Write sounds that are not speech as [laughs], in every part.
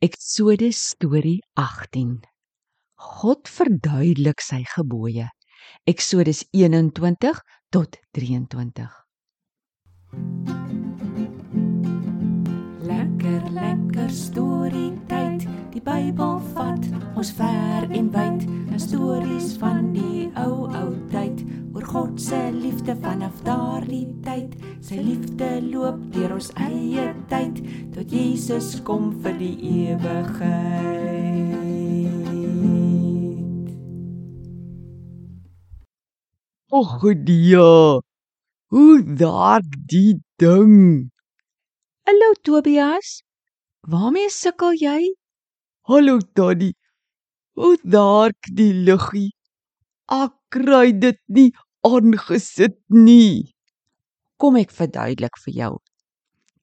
Eksodus storie 18. God verduidelik sy gebooie. Eksodus 21 tot 23. Lekker lekker storie tyd. Die Bybel vat ons ver en wyd. 'n Stories van die ou liefde vanaf daardie tyd. Sy liefde loop deur ons eie tyd tot Jesus kom vir die ewigheid. Och ja. Hoe daar die ding. Hallo Tobias. Waarmee sukkel jy? Hallo Tannie. Hoe daar die luggie. Ek kry dit nie aangesit nie. Kom ek verduidelik vir jou.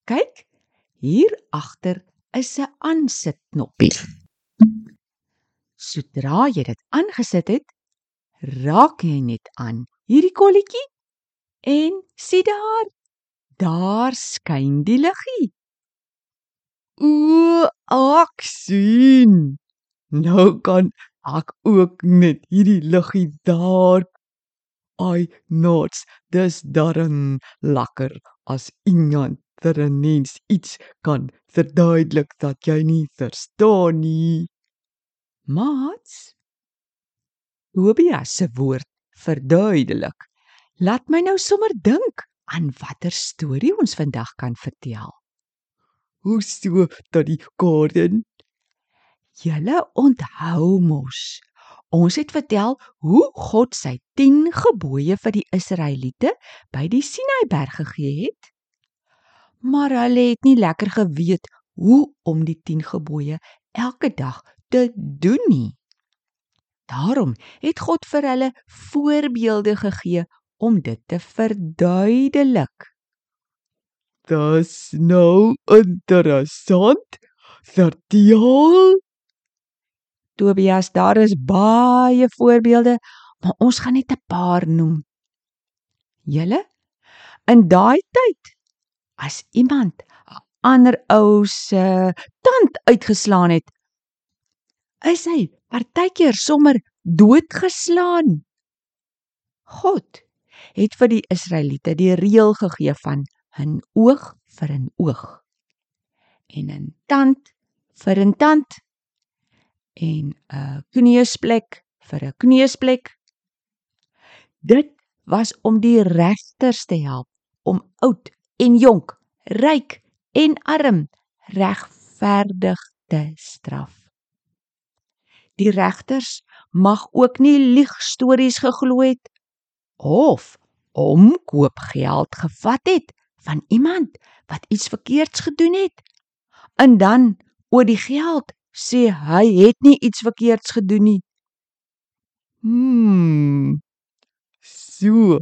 Kyk, hier agter is 'n aansitknoppie. Sodra jy dit aangesit het, raak jy net aan hierdie kolletjie en sien daar, daar skyn die liggie. O, ek sien. Nou kan ek ook net hierdie luggie daar. Ai, nots, dis darm lekker as iemand vir 'n mens iets kan verduidelik dat jy nie verstaan nie. Maats. Tobias se woord verduidelik. Laat my nou sommer dink aan watter storie ons vandag kan vertel. Hoe so dat die Gordon Julle onthou mos. Ons het vertel hoe God sy 10 gebooie vir die Israeliete by die Sinaiberg gegee het. Maar hulle het nie lekker geweet hoe om die 10 gebooie elke dag te doen nie. Daarom het God vir hulle voorbeelde gegee om dit te verduidelik. Dis nou interessant. Vertel. Tobias, daar is baie voorbeelde, maar ons gaan net 'n paar noem. Julle in daai tyd as iemand 'n ander ou se tand uitgeslaan het, is hy partykeer sommer doodgeslaan. God het vir die Israeliete die reël gegee van 'n oog vir 'n oog en 'n tand vir 'n tand en 'n kneusplek vir 'n kneusplek. Dit was om die regters te help om oud en jonk, ryk en arm regverdig te straf. Die regters mag ook nie liegstories geglo het of omkoopgeld gevat het van iemand wat iets verkeerds gedoen het. En dan oor die geld sê hy het nie iets verkeerds gedoen nie. Hmm. So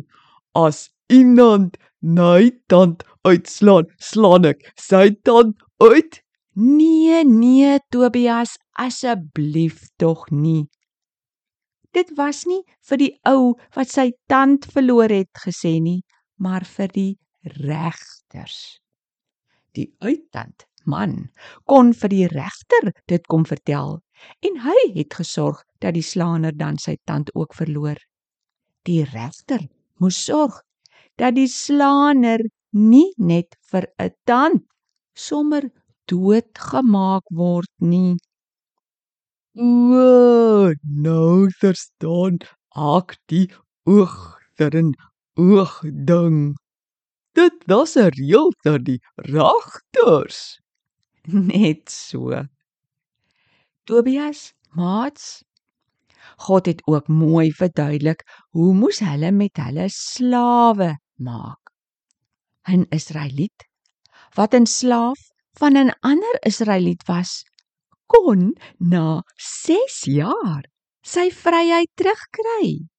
as iemand my tand uitslaan, slaan ek sy tand uit. Nee, nee Tobias, asseblief tog nie. Dit was nie vir die ou wat sy tand verloor het gesê nie, maar vir die regters. Die uittand man kon vir die regter dit kom vertel en hy het gesorg dat die slaaner dan sy tand ook verloor. Die regter moes sorg dat die slaaner nie net vir 'n tand sommer doodgemaak word nie. O, nou verstaan ek die oog 'n oog ding. Dit was 'n reël vir die regters. [laughs] Net so. Tobias, maats, God het ook mooi verduidelik hoe moes hulle met hulle slawe maak. 'n Israeliet wat 'n slaaf van 'n ander Israeliet was, kon na 6 jaar sy vryheid terugkry.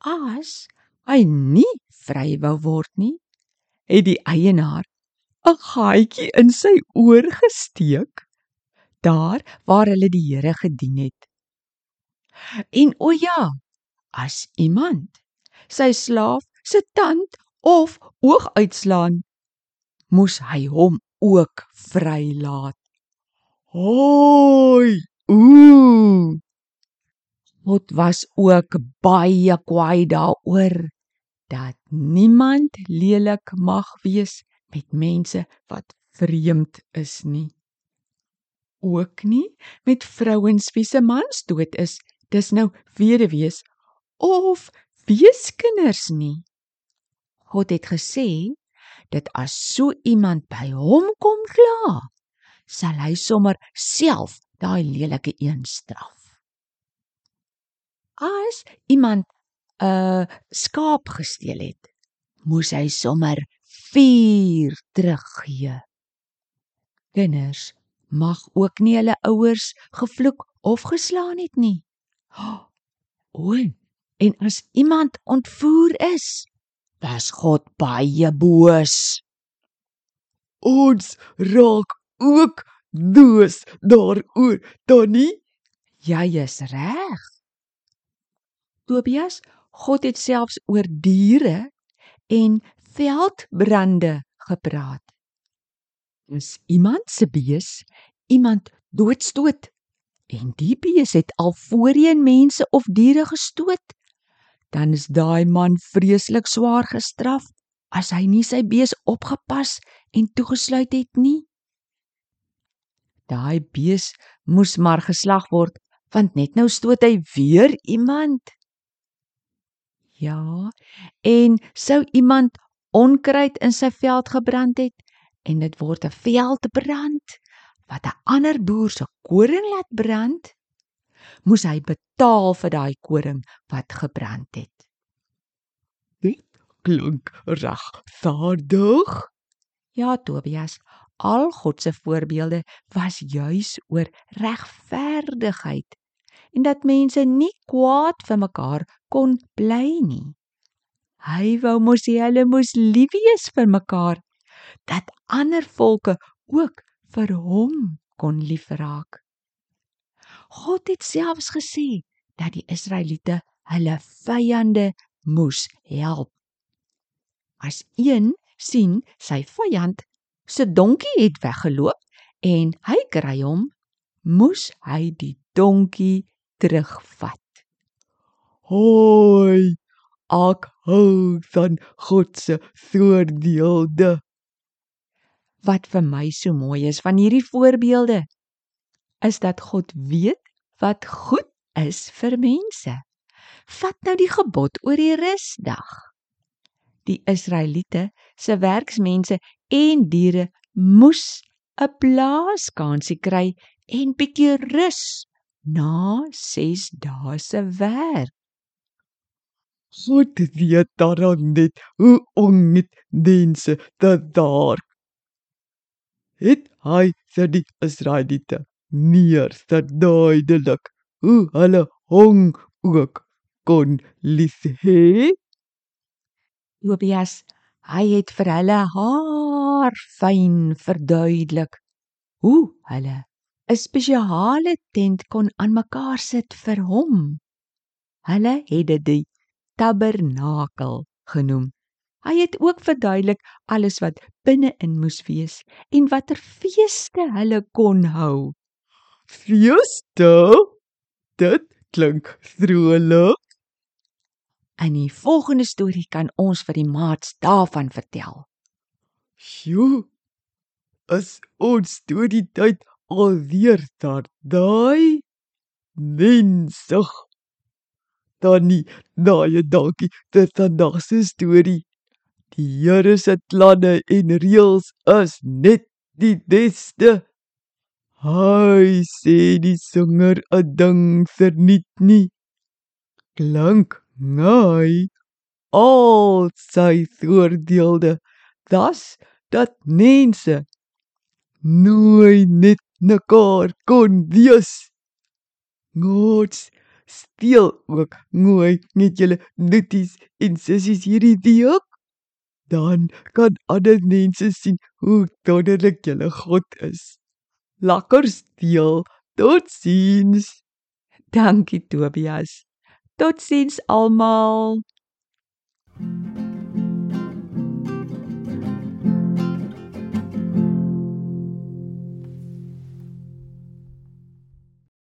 As hy nie vry wou word nie, het die eienaar 'n gaatjie in sy oor gesteek daar waar hulle die Here gedien het. En o ja, as iemand sy slaaf se tand of oog uitslaan, moes hy hom ook vrylaat. Hoi! Ooh! God was ook baie kwaai daaroor dat niemand lelik mag wees met mense wat vreemd is nie. Ook nie met vrouens wie se mans dood is, dis nou weduwees of weeskinders nie. God het gesê dat as so iemand by hom kom kla, sal hy sommer self daai lelike een straf. As iemand 'n uh, skaap gesteel het, moes hy sommer 4 teruggee. Kinders mag ook nie hulle ouers gevloek of geslaan het nie. [gasps] O, en as iemand ontvoer is, was God baie boos. Ons raak ook doos daaroor, Tannie. Jy is reg. Tobias, God het selfs oor diere en veldbrande gepraat. As iemand se bees iemand doodstoot en die bees het al voorheen mense of diere gestoot, dan is daai man vreeslik swaar gestraf as hy nie sy bees opgepas en toegesluit het nie. Daai bees moes maar geslag word want net nou stoot hy weer iemand. Ja, en sou iemand onkruid in sy veld gebrand het en dit word 'n veldbrand wat 'n ander boer se koring laat brand, moes hy betaal vir daai koring wat gebrand het. Dit klink regverdig. Ja, Tobias, al God se voorbeelde was juis oor regverdigheid en dat mense nie kwaad vir mekaar kon bly nie. Hy wou mos hê hulle moes lief wees vir mekaar dat ander volke ook vir hom kon liefraak. God het selfs gesê dat die Israeliete hulle vyande moes help. As een sien sy vyand se donkie het weggeloop en hy kry hom, moes hy die donkie terugvat. Hoi! Ek hou van God se voorbeelde. Wat vir my so mooi is van hierdie voorbeelde is dat God weet wat goed is vir mense. Vat nou die gebod oor die rusdag. Die Israeliete se werksmense en diere moes 'n blaaskansie kry en bietjie rus na 6 dae se werk. God weet daarom net hoe om met mense te daar. Het hy vir die Israeliete neer verduidelik hoe hulle hom ook kon lief hê? Tobias, hy het vir hulle haar fyn verduidelik hoe hulle 'n spesiale tent kon aan mekaar sit vir hom. Hulle het dit tabernakel genoem. Hy het ook verduidelik alles wat binne-in moes wees en watter feeste hulle kon hou. Feeste? Dit klink vrolik. In die volgende storie kan ons vir die maats daarvan vertel. Sjoe. Is ons deur die tyd alweer daar daai mensig. Tannie, baie dankie vir vandag se storie. Die Here se planne en reëls is net die beste. Hy sê die sanger 'n ding verniet nie. Klank Nei. Al sy voordeelde, das dat mense nooit net mekaar kon wees. Gods speel ook mooi met julle nutties en sissies hierdie week. Dan kan ander mense sien hoe wonderlik julle God is. Lekker speel. Totsiens. Dankie Tobias. Totsiens almal. thank you